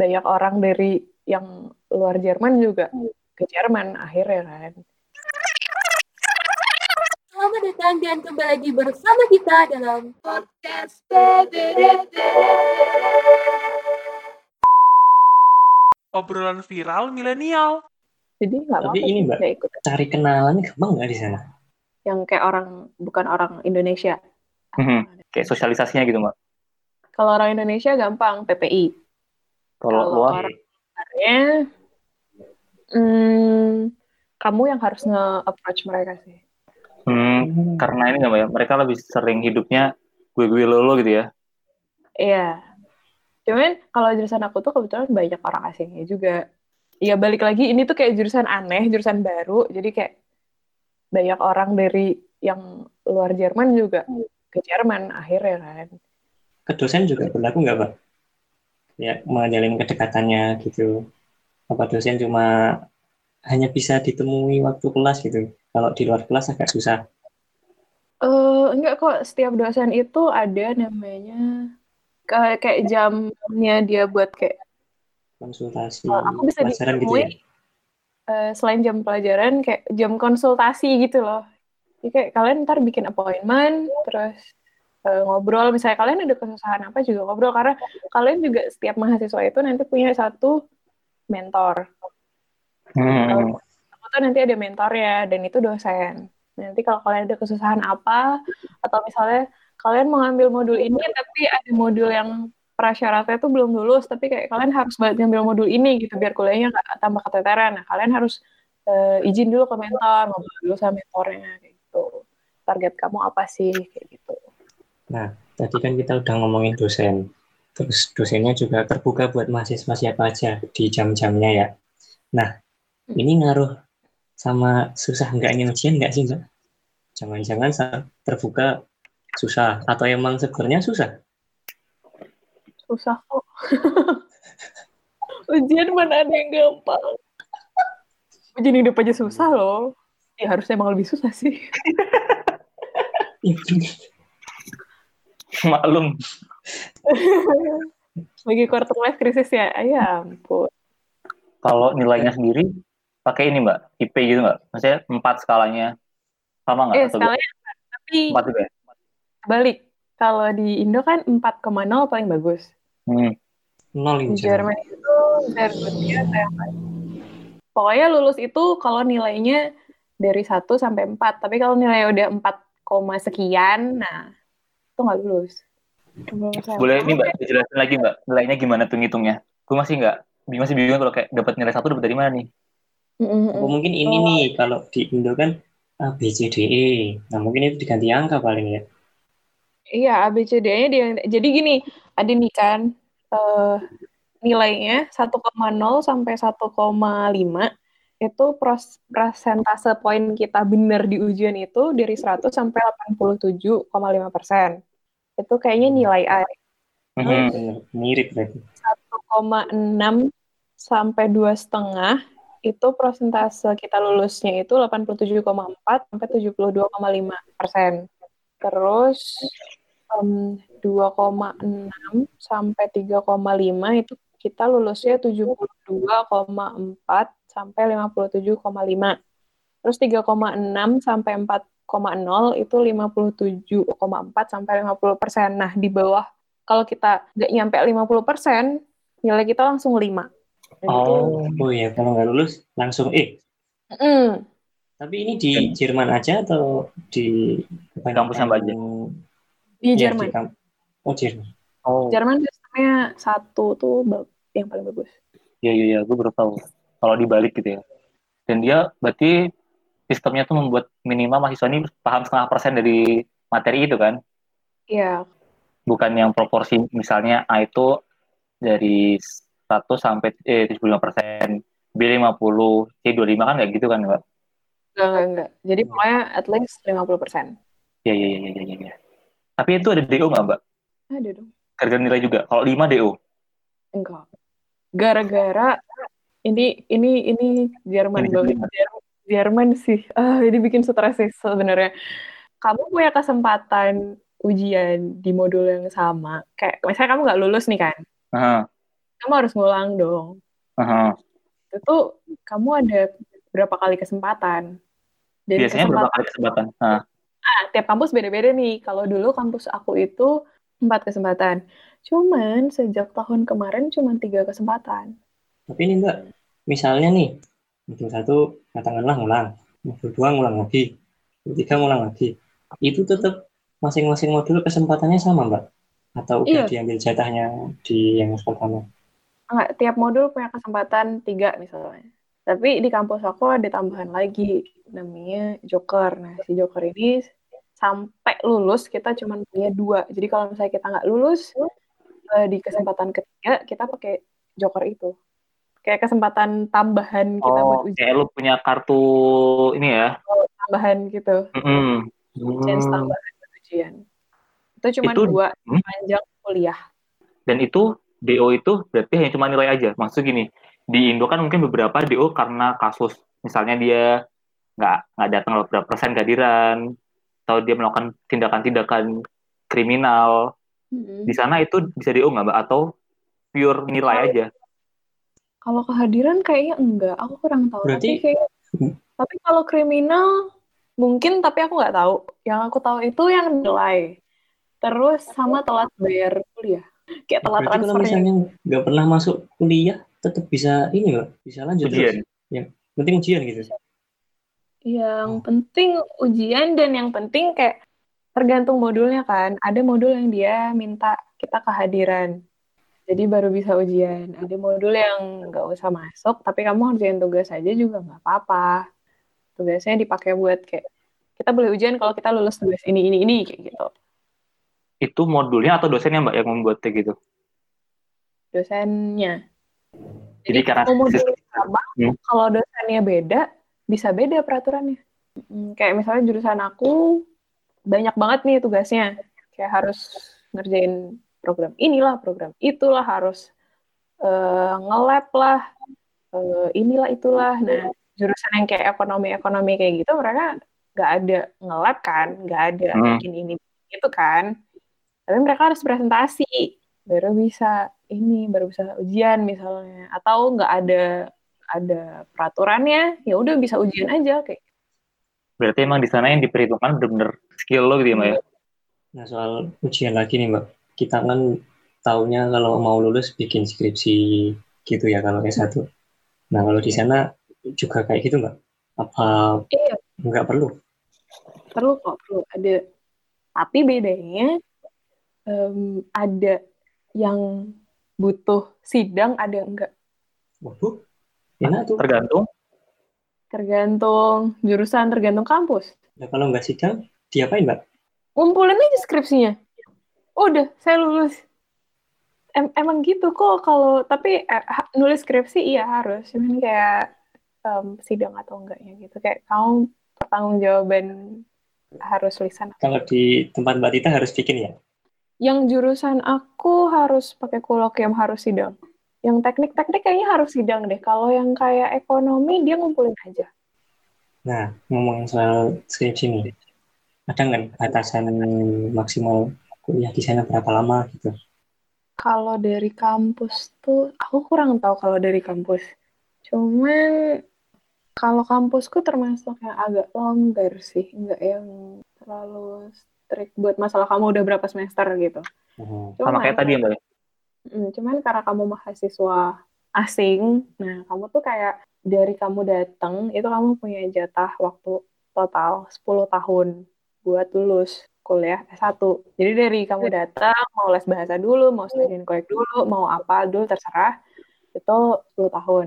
banyak orang dari yang luar Jerman juga ke Jerman akhirnya kan. Selamat datang dan kembali lagi bersama kita dalam podcast obrolan viral milenial. Jadi nggak apa-apa ini, Mbak. ikut. Cari kenalan gampang nggak di sana? Yang kayak orang bukan orang Indonesia. Mhm. Kayak sosialisasinya gitu, Mbak. Kalau orang Indonesia gampang PPI. Kalau luar, orang- Sebenarnya, hmm, kamu yang harus nge-approach mereka sih. hmm, karena ini nggak ya, mereka lebih sering hidupnya gue-gue lolo gitu ya. Iya. Cuman kalau jurusan aku tuh kebetulan banyak orang asingnya juga. Ya balik lagi ini tuh kayak jurusan aneh, jurusan baru. Jadi kayak banyak orang dari yang luar Jerman juga ke Jerman akhirnya kan. Ke dosen juga berlaku nggak, Pak? Ya, menjalin kedekatannya gitu. Apa dosen cuma hanya bisa ditemui waktu kelas gitu? Kalau di luar kelas agak susah. Eh enggak kok setiap dosen itu ada namanya kayak kayak jamnya dia buat kayak Konsultasi Oh, aku bisa pelajaran gitu ya. ditemui eh, selain jam pelajaran kayak jam konsultasi gitu loh. Jadi kayak kalian ntar bikin appointment, terus eh, ngobrol. Misalnya kalian ada kesusahan apa juga ngobrol karena kalian juga setiap mahasiswa itu nanti punya satu mentor. Hmm. Aku tuh nanti ada mentornya dan itu dosen. Nanti kalau kalian ada kesusahan apa atau misalnya kalian mau ngambil modul ini tapi ada modul yang prasyaratnya tuh belum lulus tapi kayak kalian harus banget ngambil modul ini gitu biar kuliahnya nggak tambah keteteran. Nah, kalian harus eh, izin dulu ke mentor, ngobrol dulu sama mentornya kayak gitu. Target kamu apa sih kayak gitu. Nah, tadi kan kita udah ngomongin dosen. Terus dosennya juga terbuka buat mahasiswa siapa aja di jam-jamnya ya. Nah, ini ngaruh sama susah enggaknya ujian nggak sih, Mbak? Jangan-jangan terbuka susah atau emang sebenarnya susah? Susah kok. Ujian mana ada yang gampang. Ujian hidup aja susah loh. Ya harusnya emang lebih susah sih. Maklum. Bagi quarter life crisis ya, ya ampun. Kalau nilainya sendiri pakai ini Mbak, IP gitu nggak? Maksudnya empat skalanya sama nggak? Eh, Atau skalanya tapi empat juga ya? balik. Kalau di Indo kan 4,0 paling bagus. Hmm. Nol Di. Jerman itu dari Rusia Pokoknya lulus itu kalau nilainya dari 1 sampai 4. Tapi kalau nilai udah 4, sekian, nah itu nggak lulus. Boleh ini Mbak, dijelasin lagi Mbak, nilainya gimana tuh ngitungnya? Gue masih nggak, masih bingung kalau kayak dapat nilai satu dapat dari mana nih? Mm-mm. Oh, mungkin ini nih kalau di Indo kan A, B, C, D, E. Nah, mungkin itu diganti angka paling ya. Iya, ABCD-nya dia. Jadi gini, ada nih kan eh, nilainya 1,0 sampai 1,5 itu pros, persentase poin kita benar di ujian itu dari 100 sampai 87,5 persen. Itu kayaknya nilai A. Bener, mirip berarti. 1,6 sampai dua setengah itu persentase kita lulusnya itu 87,4 sampai 72,5 persen. Terus em, 2,6 sampai 3,5 itu kita lulusnya 72,4 sampai 57,5. Terus 3,6 sampai 4,0 itu 57,4 sampai 50 persen. Nah, di bawah kalau kita nggak nyampe 50 persen, nilai kita langsung 5. Oh, Oh ya, kalau nggak lulus langsung E. Mm. Tapi ini di Jerman aja atau di Kampus yang Mbak aja? Di Iya, Jerman. di kamp- oh, Jerman. oh, Jerman sistemnya satu tuh yang paling bagus. iya iya, iya. gue baru tahu. Kalau dibalik gitu ya. Dan dia berarti sistemnya tuh membuat minimal mahasiswa ini paham setengah persen dari materi itu kan? Iya, Bukan yang proporsi misalnya A itu dari 100 sampai eh, 75 persen, B 50, C 25 kan nggak gitu kan Mbak? enggak, enggak, enggak. Jadi pokoknya at least 50 persen. Iya iya iya iya iya. Tapi itu ada DO nggak Mbak? Ada dong. Kerja nilai juga. Kalau 5 DO. Enggak. Gara-gara ini ini ini Jerman banget. Jerman sih. Ah, ini bikin stres sih sebenarnya. Kamu punya kesempatan ujian di modul yang sama. Kayak misalnya kamu nggak lulus nih kan. Nah, kamu harus ngulang dong. Aha. Itu tuh kamu ada berapa kali kesempatan. Dan Biasanya kesempatan, berapa kali kesempatan? Ah, tiap kampus beda-beda nih. Kalau dulu kampus aku itu empat kesempatan. Cuman sejak tahun kemarin cuma tiga kesempatan. Tapi ini Mbak, misalnya nih, modul satu katakanlah ngulang, modul dua ngulang lagi, modul tiga ngulang lagi. Itu tetap masing-masing modul kesempatannya sama Mbak? Atau udah Iya. diambil jatahnya di yang pertama? Enggak, tiap modul punya kesempatan tiga misalnya. Tapi di kampus aku ada tambahan lagi, namanya Joker. Nah, si Joker ini sampai lulus kita cuma punya dua. Jadi kalau misalnya kita nggak lulus, eh, di kesempatan ketiga kita pakai Joker itu. Kayak kesempatan tambahan kita buat oh, ujian kayak lu punya kartu ini ya. tambahan gitu. Chance Hmm. tambahan buat ujian. Itu cuma Itu- dua hmm? panjang kuliah. Dan itu DO itu berarti hanya cuma nilai aja. Maksud gini, di Indo kan mungkin beberapa DO karena kasus, misalnya dia nggak nggak datang beberapa persen kehadiran, atau dia melakukan tindakan-tindakan kriminal. Mm-mm. Di sana itu bisa DO nggak mbak? Atau pure nilai aja? Kalau kehadiran kayaknya enggak, aku kurang tahu. Berarti- Tapi kayak, Hmm. tapi kalau kriminal mungkin, tapi aku nggak tahu. Yang aku tahu itu yang nilai, terus sama telat bayar kuliah, kayak telat Berarti kalau transfernya. misalnya nggak pernah masuk kuliah, tetap bisa ini Mbak, bisa lanjut Ujian. terus. Yang penting ujian gitu. Yang penting ujian dan yang penting kayak tergantung modulnya kan. Ada modul yang dia minta kita kehadiran. Jadi baru bisa ujian. Ada modul yang nggak usah masuk, tapi kamu ngerjain tugas aja juga nggak apa-apa. Tugasnya dipakai buat kayak kita boleh ujian kalau kita lulus tugas ini ini ini kayak gitu. Itu modulnya atau dosennya mbak yang membuatnya gitu? Dosennya. Jadi karena modul sistem- sama, Hmm. kalau dosennya beda, bisa beda peraturannya. Mm, Kayak misalnya jurusan aku banyak banget nih tugasnya. Kayak harus ngerjain program inilah, program itulah, harus eh, nge-lab lah, eh, inilah itulah. Nah, jurusan yang kayak ekonomi-ekonomi kayak gitu, mereka nggak ada nge-lab kan, nggak ada Hmm. bikin ini itu kan. Tapi mereka harus presentasi, baru bisa ini, baru bisa ujian misalnya. Atau nggak ada ada peraturannya, ya udah bisa ujian aja kayak Berarti emang di sana yang diperhitungkan bener-bener skill lo gitu ya mbak ya? Nah soal ujian lagi nih Mbak, kita kan taunya kalau mau lulus bikin skripsi gitu ya kalau S1. Nah kalau di sana juga kayak gitu Mbak? Apa Iya. nggak perlu? perlu kok perlu ada tapi bedanya em, ada yang butuh sidang ada enggak Waduh, enak tuh. Tergantung. tergantung jurusan tergantung kampus Nah kalau nggak sidang, diapain Mbak? ngumpulin aja skripsinya udah saya lulus Em- emang gitu kok kalau tapi eh, nulis skripsi iya harus cuman kayak em, sidang atau enggaknya gitu kayak kamu pertanggungjawaban harus lisan Kalau di tempat Mbak Tita harus bikin ya? Yang jurusan aku harus pakai kolokium harus sidang. Yang teknik-teknik kayaknya harus sidang deh. Kalau yang kayak ekonomi dia ngumpulin aja. Nah, ngomongin soal skripsi nih, ada nggak batasan maksimal kuliah di sana berapa lama gitu? Kalau dari kampus tuh aku kurang tahu kalau dari kampus. Cuman kalau kampusku termasuk yang agak longgar sih, nggak yang terlalu strict buat masalah kamu udah berapa semester gitu. Oh, Sama kayak tadi ya mbak? Mm, cuman karena kamu mahasiswa asing, nah kamu tuh kayak dari kamu datang itu kamu punya jatah waktu total 10 tahun buat lulus kuliah S1. Jadi dari kamu datang mau les bahasa dulu, mau studiin koek dulu, mau apa dulu terserah, itu 10 tahun.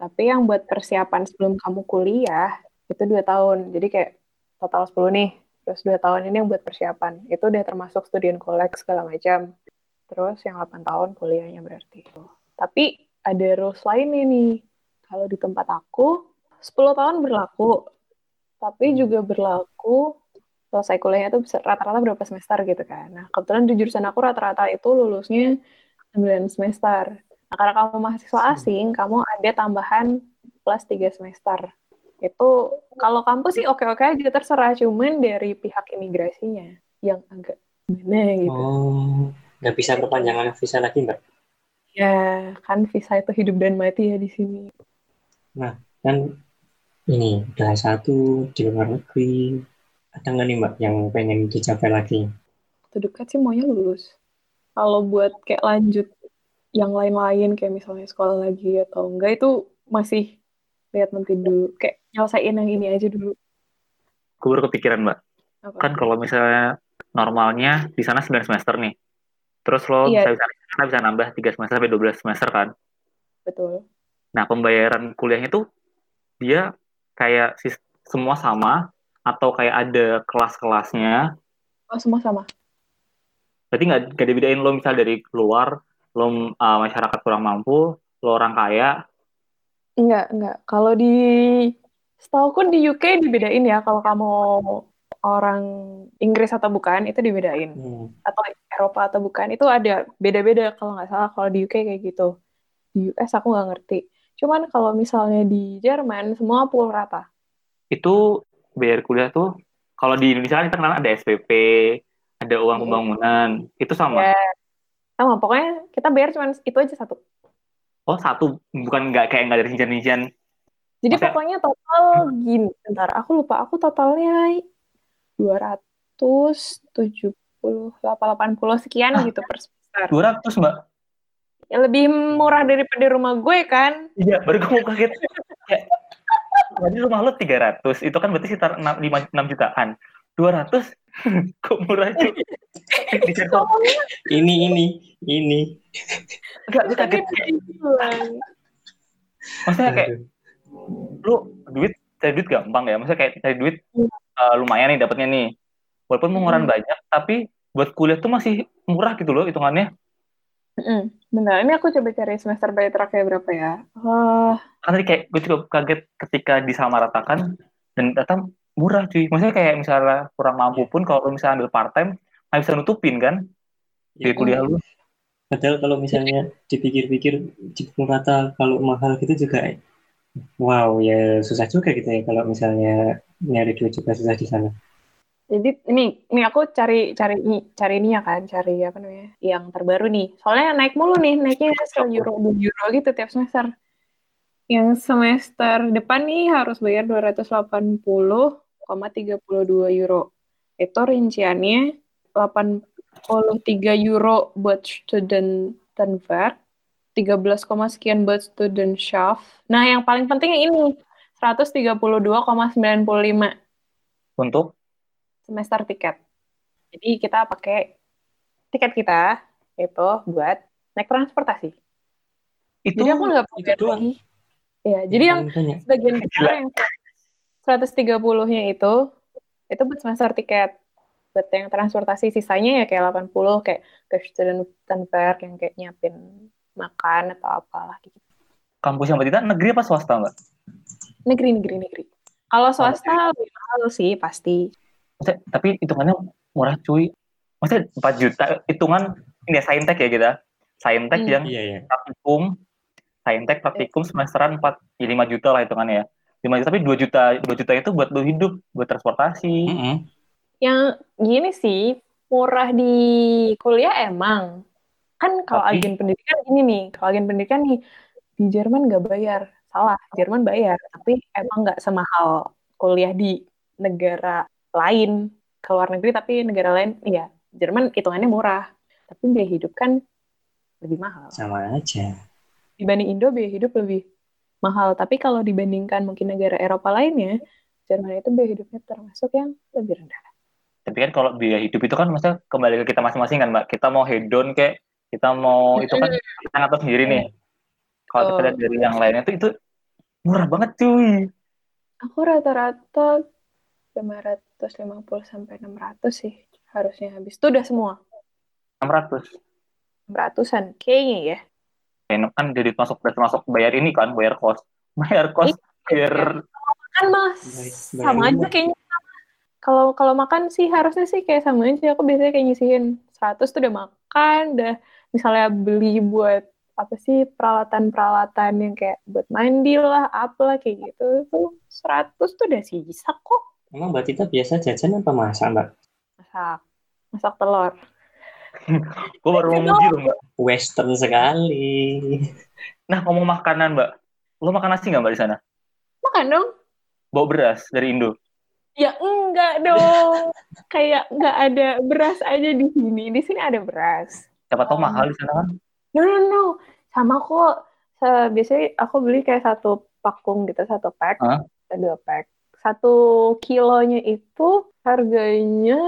Tapi yang buat persiapan sebelum kamu kuliah itu dua tahun. Jadi kayak total 10 nih, terus dua tahun ini yang buat persiapan. Itu udah termasuk studiin kolek segala macam. Terus yang 8 tahun kuliahnya berarti. Tapi ada rules lainnya nih. Kalau di tempat aku, 10 tahun berlaku. Tapi juga berlaku selesai kuliahnya tuh rata-rata berapa semester gitu kan. Nah, kebetulan di jurusan aku rata-rata itu lulusnya 9 semester. Nah, karena kamu mahasiswa asing, kamu ada tambahan plus 3 semester. Itu kalau kampus sih oke-oke aja terserah, cuman dari pihak imigrasinya yang agak gimana gitu. Oh, nggak bisa perpanjangan visa lagi Mbak? Ya, kan visa itu hidup dan mati ya di sini. kan ini udah satu di luar negeri ada nggak nih mbak yang pengen dicapai lagi Terdekat sih maunya lulus. Kalau buat kayak lanjut yang lain-lain kayak misalnya sekolah lagi atau enggak itu masih lihat nanti dulu. Kayak nyelesain yang ini aja dulu. Gue baru kepikiran mbak. Apa? Kan kalau misalnya normalnya di sana 9 semester nih. Terus lo Iya. bisa, bisa, bisa nambah 3 semester sampai 12 semester kan. Betul. Nah, pembayaran kuliahnya tuh dia kayak semua sama atau kayak ada kelas-kelasnya. Oh, semua sama. Berarti nggak nggak dibedain lo misal dari luar, lo uh, masyarakat kurang mampu, lo orang kaya. Enggak, enggak. Kalau di setahuku di UK dibedain ya kalau kamu orang Inggris atau bukan itu dibedain. Hmm. Atau Eropa atau bukan itu ada beda-beda kalau nggak salah kalau di UK kayak gitu. Di US aku nggak ngerti. Cuman kalau misalnya di Jerman semua pukul rata. Itu bayar kuliah tuh kalau di Indonesia kan kita kenal ada SPP, ada uang Iya. pembangunan, itu sama. Ya, sama pokoknya kita bayar cuman itu aja satu. Oh satu, bukan nggak kayak nggak ada rincian-rincian. Jadi Maksudnya- pokoknya total gini, bentar aku lupa aku totalnya 270 apa 80 sekian Ah. gitu per semester. 200 mbak. Ya, lebih murah daripada rumah gue kan. Iya, baru gue mau kaget. Tadi rumah lo 300, itu kan berarti sekitar 6, 5, 6 jutaan. 200, kok murah cuy. Ini ini ini enggak, gue tapi kaget. Maksudnya kayak, lu duit, cari duit gampang ya. Maksudnya kayak cari duit eh, lumayan nih dapatnya nih. Walaupun pengeluaran Hmm. banyak, tapi buat kuliah tuh masih murah gitu loh hitungannya. Mm-mm. Bentar, ini aku coba cari semester bayar terakhir berapa ya. Oh, Kan tadi kayak gue cukup kaget ketika disamaratakan dan ternyata murah cuy. Maksudnya kayak misalnya kurang mampu pun kalau lu misalnya ambil part time, nggak bisa nutupin kan Ya, biaya kuliah lu. Padahal kalau misalnya dipikir-pikir dipukul rata kalau mahal gitu juga wow ya susah juga gitu ya kalau misalnya nyari duit juga susah di sana. Jadi ini ini aku cari cari ini cari ini ya kan, cari apa namanya? Yang terbaru nih. Soalnya naik mulu nih, naiknya se euro 2 euro gitu tiap semester. Yang semester depan nih harus bayar 280,32 euro. Itu rinciannya 83 euro buat student Denver, 13, sekian buat student shaft. Nah, yang paling penting yang ini 132,95 Untuk semester tiket. Jadi kita pakai tiket kita itu buat naik transportasi. itu Jadi aku nggak doang. lagi. Iya, jadi yang sebagian besar yang 130-nya itu itu buat semester tiket. Buat yang transportasi sisanya ya kayak 80 kayak ke student fair yang kayak nyiapin makan atau apalah gitu. kampus yang berita negeri apa swasta mbak? Negeri negeri negeri. Kalau swasta lebih mahal sih pasti. Maksudnya, tapi hitungannya murah cuy. Maksudnya 4 juta hitungan ini ya saintek ya kita. Saintek Hmm. yang Iya ya. praktikum, saintek praktikum semesteran 4 ya 5 juta lah hitungannya ya. 5 juta tapi 2 juta 2 juta itu buat lu hidup, buat transportasi. Mm-mm. Yang gini sih, murah di kuliah emang. Kan kalau Tapi- agen pendidikan gini nih, kalau agen pendidikan nih, di Jerman nggak bayar. Salah, Jerman bayar. Tapi emang nggak semahal kuliah di negara lain. Ke luar negeri, tapi negara lain, iya. Jerman hitungannya murah. Tapi biaya hidup kan lebih mahal. Sama aja. Dibanding Indo, biaya hidup lebih mahal. Tapi kalau dibandingkan mungkin negara Eropa lainnya, Jerman itu biaya hidupnya termasuk yang lebih rendah. Tapi kan kalau biaya hidup itu kan maksudnya kembali ke kita masing-masing kan mbak. Kita mau hedon kayak kita mau itu kan kita ngatur sendiri nih. Kalau kita Betul. lihat dari yang lainnya itu itu murah banget cuy. Aku rata-rata 550 sampai 600 sih harusnya habis. Itu udah semua. 600. 600-an kayaknya ya. Enak kan jadi masuk udah termasuk bayar ini kan, bayar kos. Bayar kos, bayar Kan mas sama aja rumah. kayaknya. Kalau kalau makan sih harusnya sih kayak sama aja. Aku biasanya kayak nyisihin 100 tuh udah makan, udah misalnya beli buat apa sih peralatan-peralatan yang kayak buat mandi lah, apalah kayak gitu. Tuh 100 tuh udah sisa kok. Emang Mbak Tita biasa jajan apa masak Mbak? Masak, masak telur. Gue baru mau muji loh mbak. Western sekali. Nah ngomong makanan mbak, lo makan nasi nggak mbak di sana? Makan dong. Bawa beras dari Indo. Ya enggak dong. Kayak enggak ada beras aja di sini. Di sini ada beras. Siapa tahu Oh. mahal di sana kan? No, no, no. Sama kok. Biasanya aku beli kayak satu pakung gitu, satu pack, atau dua pack. Satu kilonya itu harganya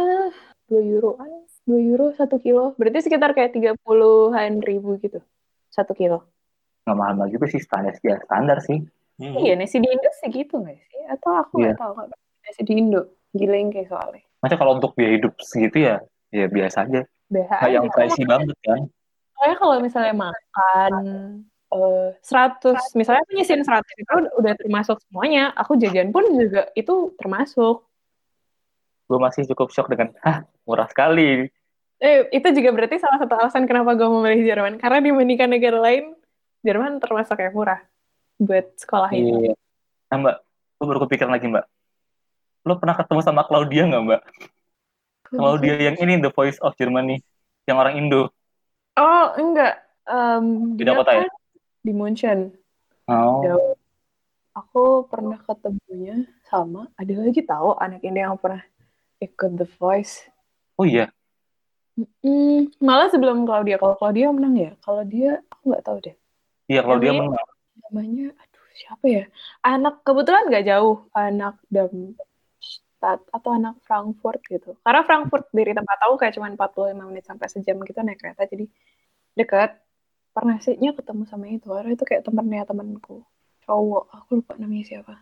2 euroan. 2 euro satu kilo. Berarti sekitar kayak 30-an ribu gitu. Satu kilo. Nggak mahal juga sih standar ya standar sih. Hmm. Iya, nasi di Indo segitu nggak sih? Atau aku nggak tahu nggak nasi di Indo. Gileng kayak soalnya. Masa kalau untuk biaya hidup segitu ya, ya biasa aja. Nggak yang pricey banget kan? Soalnya kalau misalnya makan eh 100, misalnya aku nyisihin 100 itu udah termasuk semuanya. Aku jajan pun juga itu termasuk. Gue masih cukup shock dengan, hah murah sekali. Eh, itu juga berarti salah satu alasan kenapa gue memilih Jerman. Karena dibandingkan negara lain, Jerman termasuk yang murah buat sekolah ini. Iya. Nah mbak, gue baru kepikiran lagi mbak. Lo pernah ketemu sama Claudia nggak mbak? Claudia yang ini The Voice of Germany, yang orang Indo. Oh, enggak. Em, Beda kota ya? Di Munchen. Oh, Jauh. Aku pernah ketemunya sama, ada lagi tahu anak ini yang pernah ikut The Voice. oh iya. Hmm, malah sebelum Claudia, kalau Claudia menang ya, kalau dia aku nggak tahu deh. Iya Claudia Yang menang. Namanya, aduh siapa ya? Anak kebetulan nggak jauh, anak Darmstadt atau anak Frankfurt gitu. Karena Frankfurt dari tempat aku kayak cuma 45 menit sampai sejam gitu naik kereta, jadi dekat. Pernah sihnya ketemu sama itu, karena itu kayak temennya temanku. Cowok, aku lupa namanya siapa.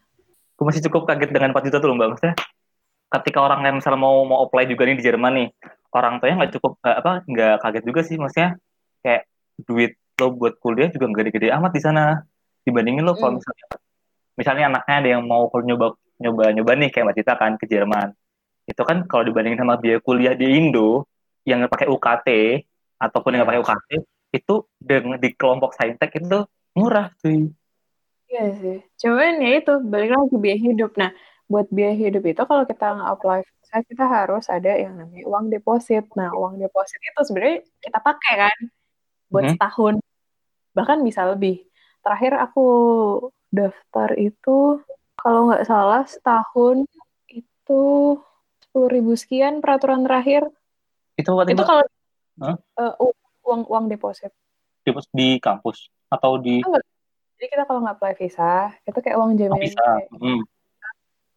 Gue masih cukup kaget dengan 4 juta tuh loh mbak. Maksudnya, ketika orang yang misalnya mau mau apply juga nih di Jerman nih, orang tuanya nggak cukup nggak apa nggak kaget juga sih. Maksudnya kayak duit lo buat kuliah juga nggak gede-gede amat di sana dibandingin lo kalau Hmm. misalnya misalnya anaknya ada yang mau kalau nyoba nyoba nyoba nih kayak mbak Cita kan ke Jerman itu kan kalau dibandingin sama biaya kuliah di Indo yang pakai UKT ataupun yang nggak pakai UKT itu dengan di kelompok saintek itu murah cuy Iya sih. Cuman ya itu, balik lagi biaya hidup. Nah, buat biaya hidup itu kalau kita nge-apply visa, kita harus ada yang namanya uang deposit. Nah, uang deposit itu sebenarnya kita pakai kan buat Mhm. setahun. Bahkan bisa lebih. Terakhir aku daftar itu, kalau nggak salah setahun itu 10.000 ribu sekian peraturan terakhir. itu waktu Itu kalau Hah? eh, u- uang uang deposit. di, di kampus atau di Jadi kita kalau nggak apply visa, itu kayak uang jaminan kayak hmm.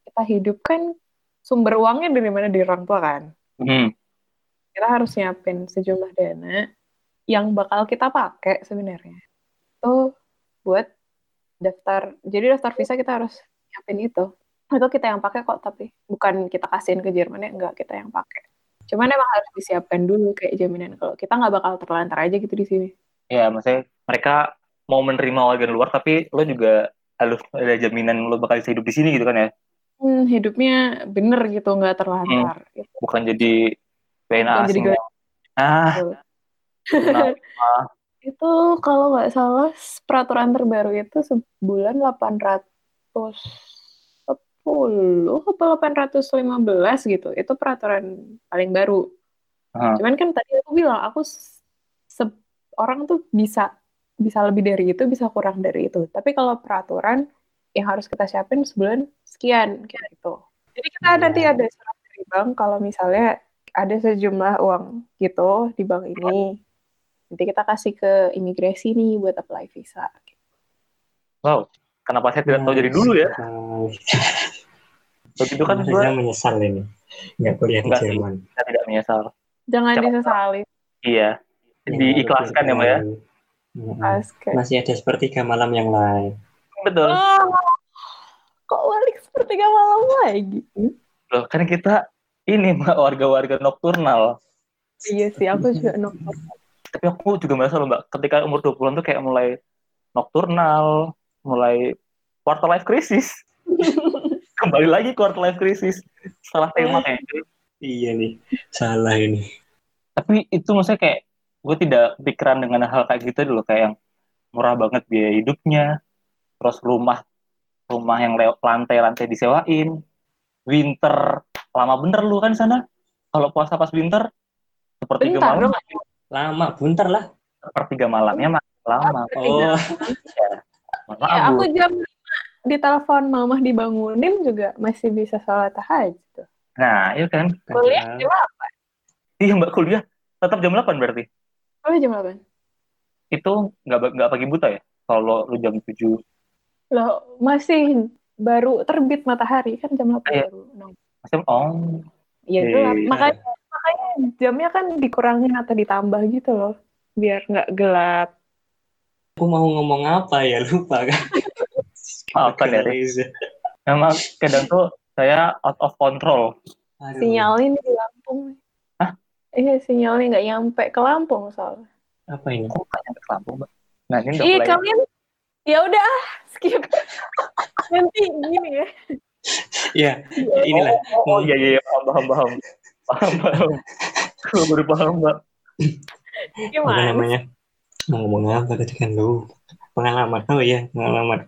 kita hidup kan sumber uangnya dari mana dari orang tua kan. Hmm. Kita harus nyiapin sejumlah dana yang bakal kita pakai sebenarnya. Itu buat daftar. Jadi daftar visa kita harus nyiapin itu. Itu kita yang pakai kok, tapi bukan kita kasihin ke Jerman ya, enggak kita yang pakai. Cuman emang harus disiapkan dulu kayak jaminan kalau kita nggak bakal terlantar aja gitu di sini. ya maksudnya mereka mau menerima warga luar tapi lo juga harus ada jaminan lo bakal bisa hidup di sini gitu kan ya Hmm, hidupnya bener gitu, nggak terlantar. Gitu. bukan jadi PNA Bukan jadi asing ya. ah? Itu kalau nggak salah peraturan terbaru itu sebulan 810 atau 815 gitu. Itu peraturan paling baru. Cuman kan tadi aku bilang aku orang tuh bisa bisa lebih dari itu, bisa kurang dari itu. Tapi kalau peraturan yang harus kita siapin sebulan sekian kayak gitu. Jadi kita Hmm. nanti ada surat dari bank kalau misalnya ada sejumlah uang gitu di bank ini. Nanti kita kasih ke imigrasi nih buat apply visa. wow kenapa saya tidak tahu dari dulu ya begitu kan gue Saya menyesal ini. Nggak kuliah di. Jerman. saya tidak menyesal Jangan disesali. iya diikhlaskan ya mbak ya. Aske. Masih ada sepertiga malam yang lain. betul Oh, kok balik seperti gak malam lagi? loh kan kita ini mbak warga-warga nokturnal Iya sih, aku juga nonton. tapi aku juga merasa loh mbak ketika umur 20-an tuh kayak mulai nokturnal mulai quarter life crisis. Kembali lagi quarter life crisis. Salah tema kayaknya. Iya nih, salah ini. tapi itu maksudnya kayak gue tidak pikiran dengan hal kayak gitu dulu kayak yang murah banget biaya hidupnya terus rumah rumah yang lewat lantai-lantai disewain. Winter lama bener lu kan sana. Kalau puasa pas winter sepertiga malam. dong. Lama, bentar lah. sepertiga malamnya masih lama. Oh, Ya, aku jam di telepon mama dibangunin juga masih bisa sholat tahajud. nah iya kan Kuliah jam apa? iya mbak kuliah tetap jam 8 berarti Oh, jam 8. itu nggak nggak pagi buta ya kalau lu jam 7 Loh, masih baru terbit matahari kan jam 8 Iya. baru. masih oh Iya, Iya, gelap. iya. Makanya makanya jamnya kan dikurangin atau ditambah gitu loh. Biar nggak gelap. Aku mau ngomong apa ya, lupa kan. Ya, Reza. memang kadang tuh saya out of control Aduh. Sinyalnya di Lampung. Hah? Iya, sinyalnya nggak nyampe ke Lampung soalnya. Apa ini? kok nggak nyampe ke Lampung mbak nah ini udah Iya, mulai kalian ya udah ah, skip. Nanti gini ya. Ya, inilah. oh, oh iya iya iya, paham paham paham paham paham Gue baru paham mbak Apa Gimana? namanya? Mau ngomong apa tadi kan lu? Pengalaman. Oh iya, pengalaman.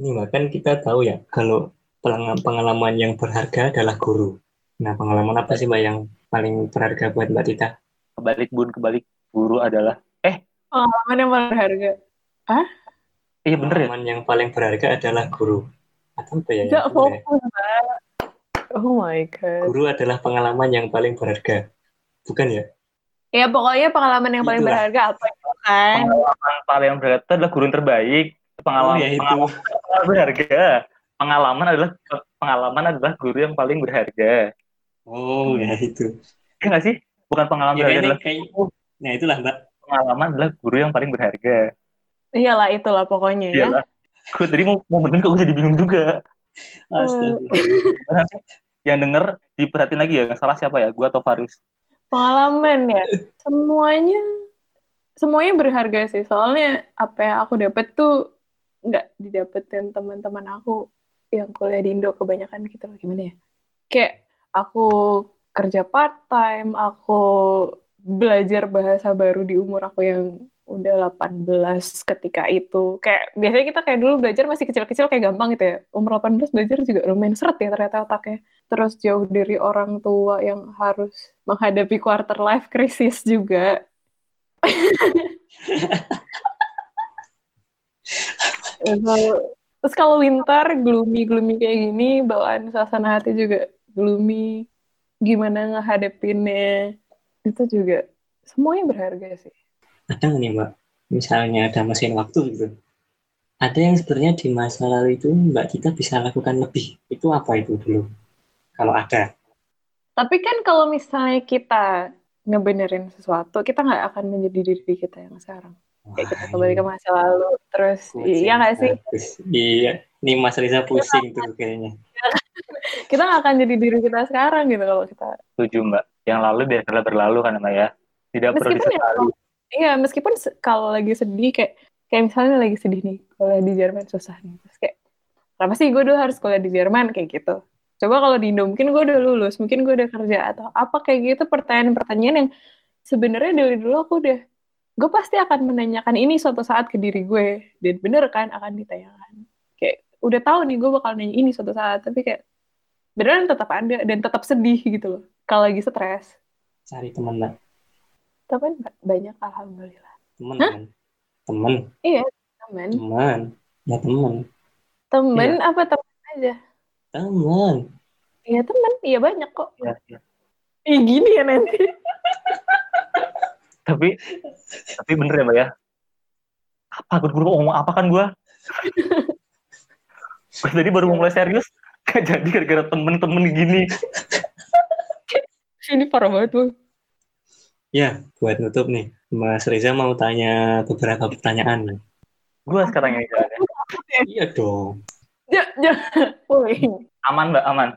Ini bahkan kita tahu ya, kalau pelang- pengalaman yang berharga adalah guru. Nah, pengalaman apa sih Mbak yang paling berharga buat Mbak Tita? kebalik bun kebalik guru adalah Pengalaman yang paling berharga. iya bener ya Pengalaman yang paling berharga adalah guru. Atau apa ya? Ya? fokus, Mbak. Oh my God. Guru adalah pengalaman yang paling berharga. Bukan ya? Ya pokoknya pengalaman yang paling Itulah. berharga apa itu kan? pengalaman paling berharga adalah guru yang terbaik pengalaman Oh ya itu. pengalaman berharga pengalaman adalah pengalaman adalah guru yang paling berharga Oh ya itu. iya nggak sih bukan pengalaman Ya, berharga kayaknya adalah kayak- Nah itulah Mbak. pengalaman adalah guru yang paling berharga Iyalah itulah pokoknya ya. Iya lah. Gue tadi mau mau bener kok gue jadi bingung juga. Astaga. Yang denger diperhatiin lagi ya, yang salah siapa ya? Gue atau Faris? Pengalaman ya. Semuanya semuanya berharga sih. Soalnya apa yang aku dapat tuh nggak didapetin teman-teman aku yang kuliah di Indo kebanyakan gitu loh. Gimana ya? Kayak aku kerja part time, aku belajar bahasa baru di umur aku yang udah 18 ketika itu. Kayak biasanya kita kayak dulu belajar masih kecil-kecil kayak gampang gitu ya. Umur 18 belajar juga lumayan seret ya ternyata otaknya. Terus jauh dari orang tua yang harus menghadapi quarter life crisis juga. Terus- kalau winter gloomy-gloomy kayak gini, bawaan suasana hati juga gloomy. Gimana ngehadepinnya, itu juga semuanya berharga sih. Ada nggak nih Mbak? Misalnya ada mesin waktu gitu. Ada yang sebenarnya di masa lalu itu Mbak kita bisa lakukan lebih. Itu apa itu dulu? Kalau ada. Tapi kan kalau misalnya kita ngebenerin sesuatu, kita nggak akan menjadi diri kita yang sekarang. Kayak kita kembali ke masa lalu, terus Pusing. iya nggak sih? Iya. Ini Mas Riza pusing tuh kayaknya. Kita nggak akan jadi diri kita sekarang gitu kalau kita. Setuju mbak. Yang lalu biarlah berlalu kan mbak ya. Tidak perlu Meskipun ya, disesali. Iya, meskipun kalau lagi sedih kayak kayak misalnya lagi sedih nih, kuliah di Jerman susah nih. Terus kayak kenapa sih gue dulu harus kuliah di Jerman kayak gitu. Coba kalau di Indo mungkin gue udah lulus, mungkin gue udah kerja atau apa kayak gitu pertanyaan-pertanyaan yang sebenarnya dari dulu aku udah gue pasti akan menanyakan ini suatu saat ke diri gue dan bener kan akan ditanyakan kayak udah tahu nih gue bakal nanya ini suatu saat tapi kayak beneran tetap ada dan tetap sedih gitu loh kalau lagi stres Cari teman Mbak. Tapi kan banyak alhamdulillah Teman Hah? kan? Teman. temen Teman. Ya teman. temen apa temen aja Teman. iya temen iya banyak kok Ya, ya. Ih, gini ya nanti Tapi tapi bener ya mbak ya. Apa gue baru ngomong apa kan gue? gue tadi baru mulai serius. Gak jadi gara-gara temen-temen gini. ini parah banget tuh Ya, buat nutup nih. Mas Reza mau tanya beberapa pertanyaan. Gue sekarang yang jalannya. Iya dong. ja. Woi. Aman mbak, aman.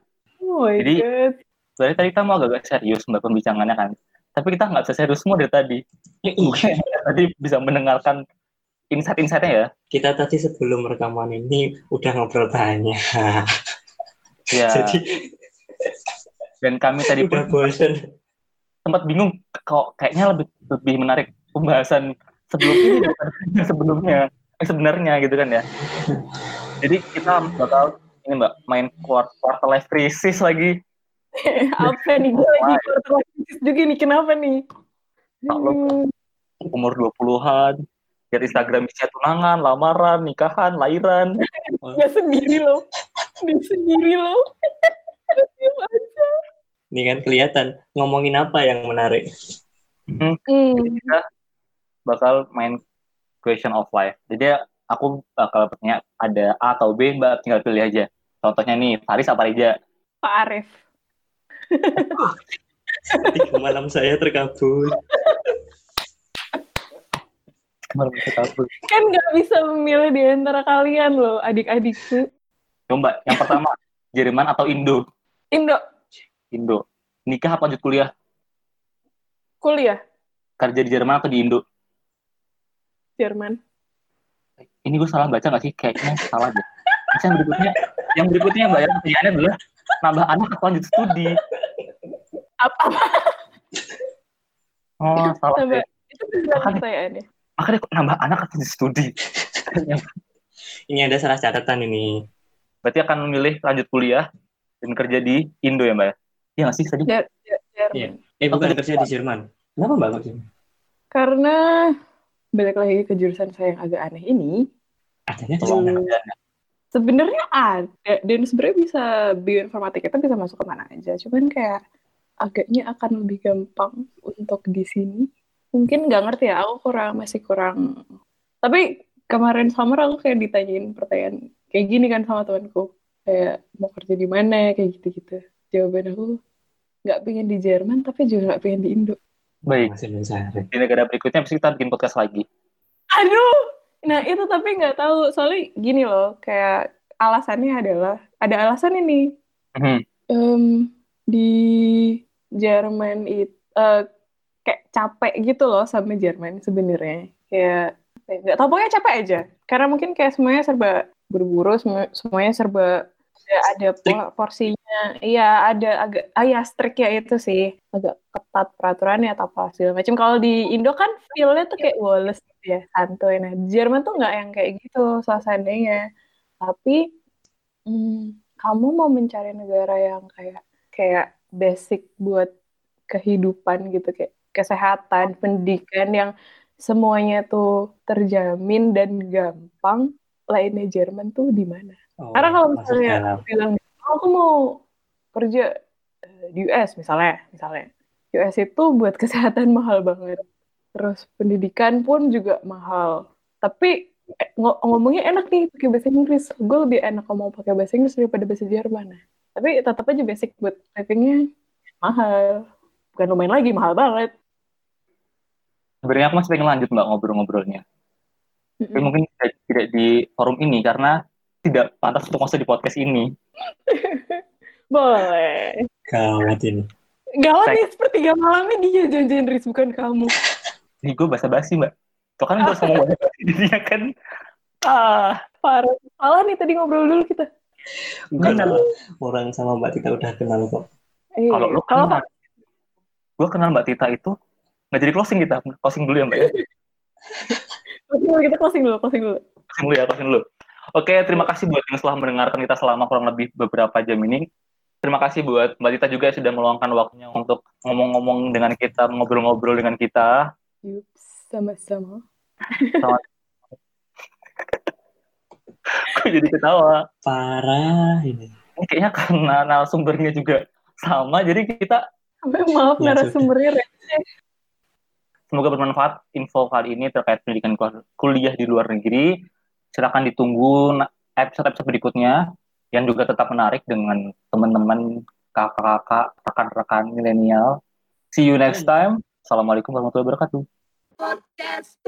Oh Jadi- God. Sebenarnya tadi kita mau agak serius mbak pembicaraannya kan. Tapi kita nggak bisa serius semua dari tadi. Mungkin tadi bisa mendengarkan insight-insightnya ya. Kita tadi sebelum rekaman ini udah ngobrol banyak. Ya. Jadi Dan kami tadi udah pun bosen. Sempat bingung kok kayaknya lebih lebih menarik pembahasan sebelum ini daripada sebelumnya eh, sebenarnya gitu kan ya. Jadi kita bakal ini mbak main quarter, quarter life crisis lagi. apa nih gue lagi quarter life crisis juga nih kenapa nih Tak lo umur 20-an, lihat Instagram isinya tunangan, lamaran, nikahan, lahiran. Dia sendiri loh. Dia sendiri loh. Ini kan kelihatan ngomongin apa yang menarik. Hmm, Hmm. kita bakal main question of life. Jadi aku bakal bertanya ada A atau B, Mbak tinggal pilih aja. Contohnya nih, Faris apa Rija? Pak Arif. Tiga malam saya terkabul. Malam. Kan nggak bisa memilih di antara kalian loh, adik-adikku. Coba, yang pertama, Jerman atau Indo? Indo, Indo. Nikah apa lanjut kuliah? kuliah, Kerja di Jerman atau di Indo? Jerman. Ini gue salah baca nggak sih? Kayaknya salah deh. Terus yang berikutnya, yang berikutnya Mbak, yang pertanyaannya adalah nambah anak atau lanjut studi? Apa? Oh, salah Coba. deh. Itu pertanyaannya. Makanya kok nambah anak atau lanjut studi? Ini ada salah catatan ini. Berarti akan memilih lanjut kuliah dan kerja di Indo ya Mbak? ya? Iya nggak sih tadi? Jer- Jer- Jerman. Iya. Eh bukan Oke. kerja di Jerman. Kenapa Mbak Jerman? Karena balik lagi ke jurusan saya yang agak aneh ini, Adanya aja. sebenarnya ada dan sebenarnya bisa bioinformatika itu bisa masuk ke mana aja. Cuman kayak agaknya akan lebih gampang untuk di sini. Mungkin nggak ngerti ya, aku kurang masih kurang. Tapi kemarin summer aku kayak ditanyain pertanyaan kayak gini kan sama temanku, kayak mau kerja di mana kayak gitu-gitu. Jawaban aku nggak pengen di Jerman tapi juga nggak pengen di Indo. Baik, di negara berikutnya pasti kita bikin podcast lagi. Aduh, nah itu tapi nggak tahu soalnya gini loh, kayak alasannya adalah ada alasan ini Mhm. Em, di Jerman itu kayak capek gitu loh sama Jerman sebenarnya kayak eh, nggak tahu pokoknya capek aja karena mungkin kayak semuanya serba buru-buru semua- semuanya serba ada, ada po- porsinya. Iya ada agak ah ya strict ya itu sih. Agak ketat peraturannya atau apa segala macam kalau di Indo kan feel-nya tuh kayak Wallace gitu ya santuy. Nah di Jerman tuh nggak yang kayak gitu suasananya. Tapi hmm, kamu mau mencari negara yang kayak kayak basic buat kehidupan gitu kayak kesehatan pendidikan yang semuanya tuh terjamin dan gampang lainnya Jerman tuh di mana Oh, karena kalau misalnya bilang "Oh, aku mau kerja eh, di US misalnya misalnya. US itu buat kesehatan mahal banget. Terus pendidikan pun juga mahal. Tapi eh, ngo- ngomongnya enak nih pakai bahasa Inggris. Gue lebih enak ngomong pakai bahasa Inggris daripada bahasa Jerman. Tapi tetap aja basic buat livingnya mahal. Bukan lumayan lagi mahal banget. Sebenarnya aku masih pengen lanjut Mbak ngobrol-ngobrolnya. Tapi mungkin tidak, tidak di forum ini karena tidak pantas untuk masuk di podcast ini. boleh Gawat ini. gawat nih sepertiga malamnya dia janjian Riz bukan kamu Ini gue basa-basi Mbak. Tuh kan gue ngomong basa-basi dia kan. Ah, parah salah nih tadi ngobrol dulu kita Bukan Kenal. orang sama Mbak Tita udah kenal kok. Iya. kalau lu kalau kenal, gue kenal Mbak Tita itu nggak jadi closing kita, closing dulu ya Mbak ya. Closing dulu, kita closing dulu, closing dulu. Closing dulu ya, closing dulu. Oke, terima kasih buat yang telah mendengarkan kita selama kurang lebih beberapa jam ini. Terima kasih buat Mbak Tita juga yang sudah meluangkan waktunya untuk ngomong-ngomong dengan kita, ngobrol-ngobrol dengan kita. Yups, sama-sama. Gue jadi ketawa. Parah ini. Kayaknya karena narasumbernya juga sama, jadi kita Maaf, Ya, narasumbernya Ren. semoga bermanfaat info kali ini terkait pendidikan kul- kuliah di luar negeri. Silakan ditunggu episode-episode berikutnya yang juga tetap menarik dengan teman-teman, kakak-kakak, rekan-rekan milenial. See you next time. Assalamualaikum warahmatullahi wabarakatuh. Podcast.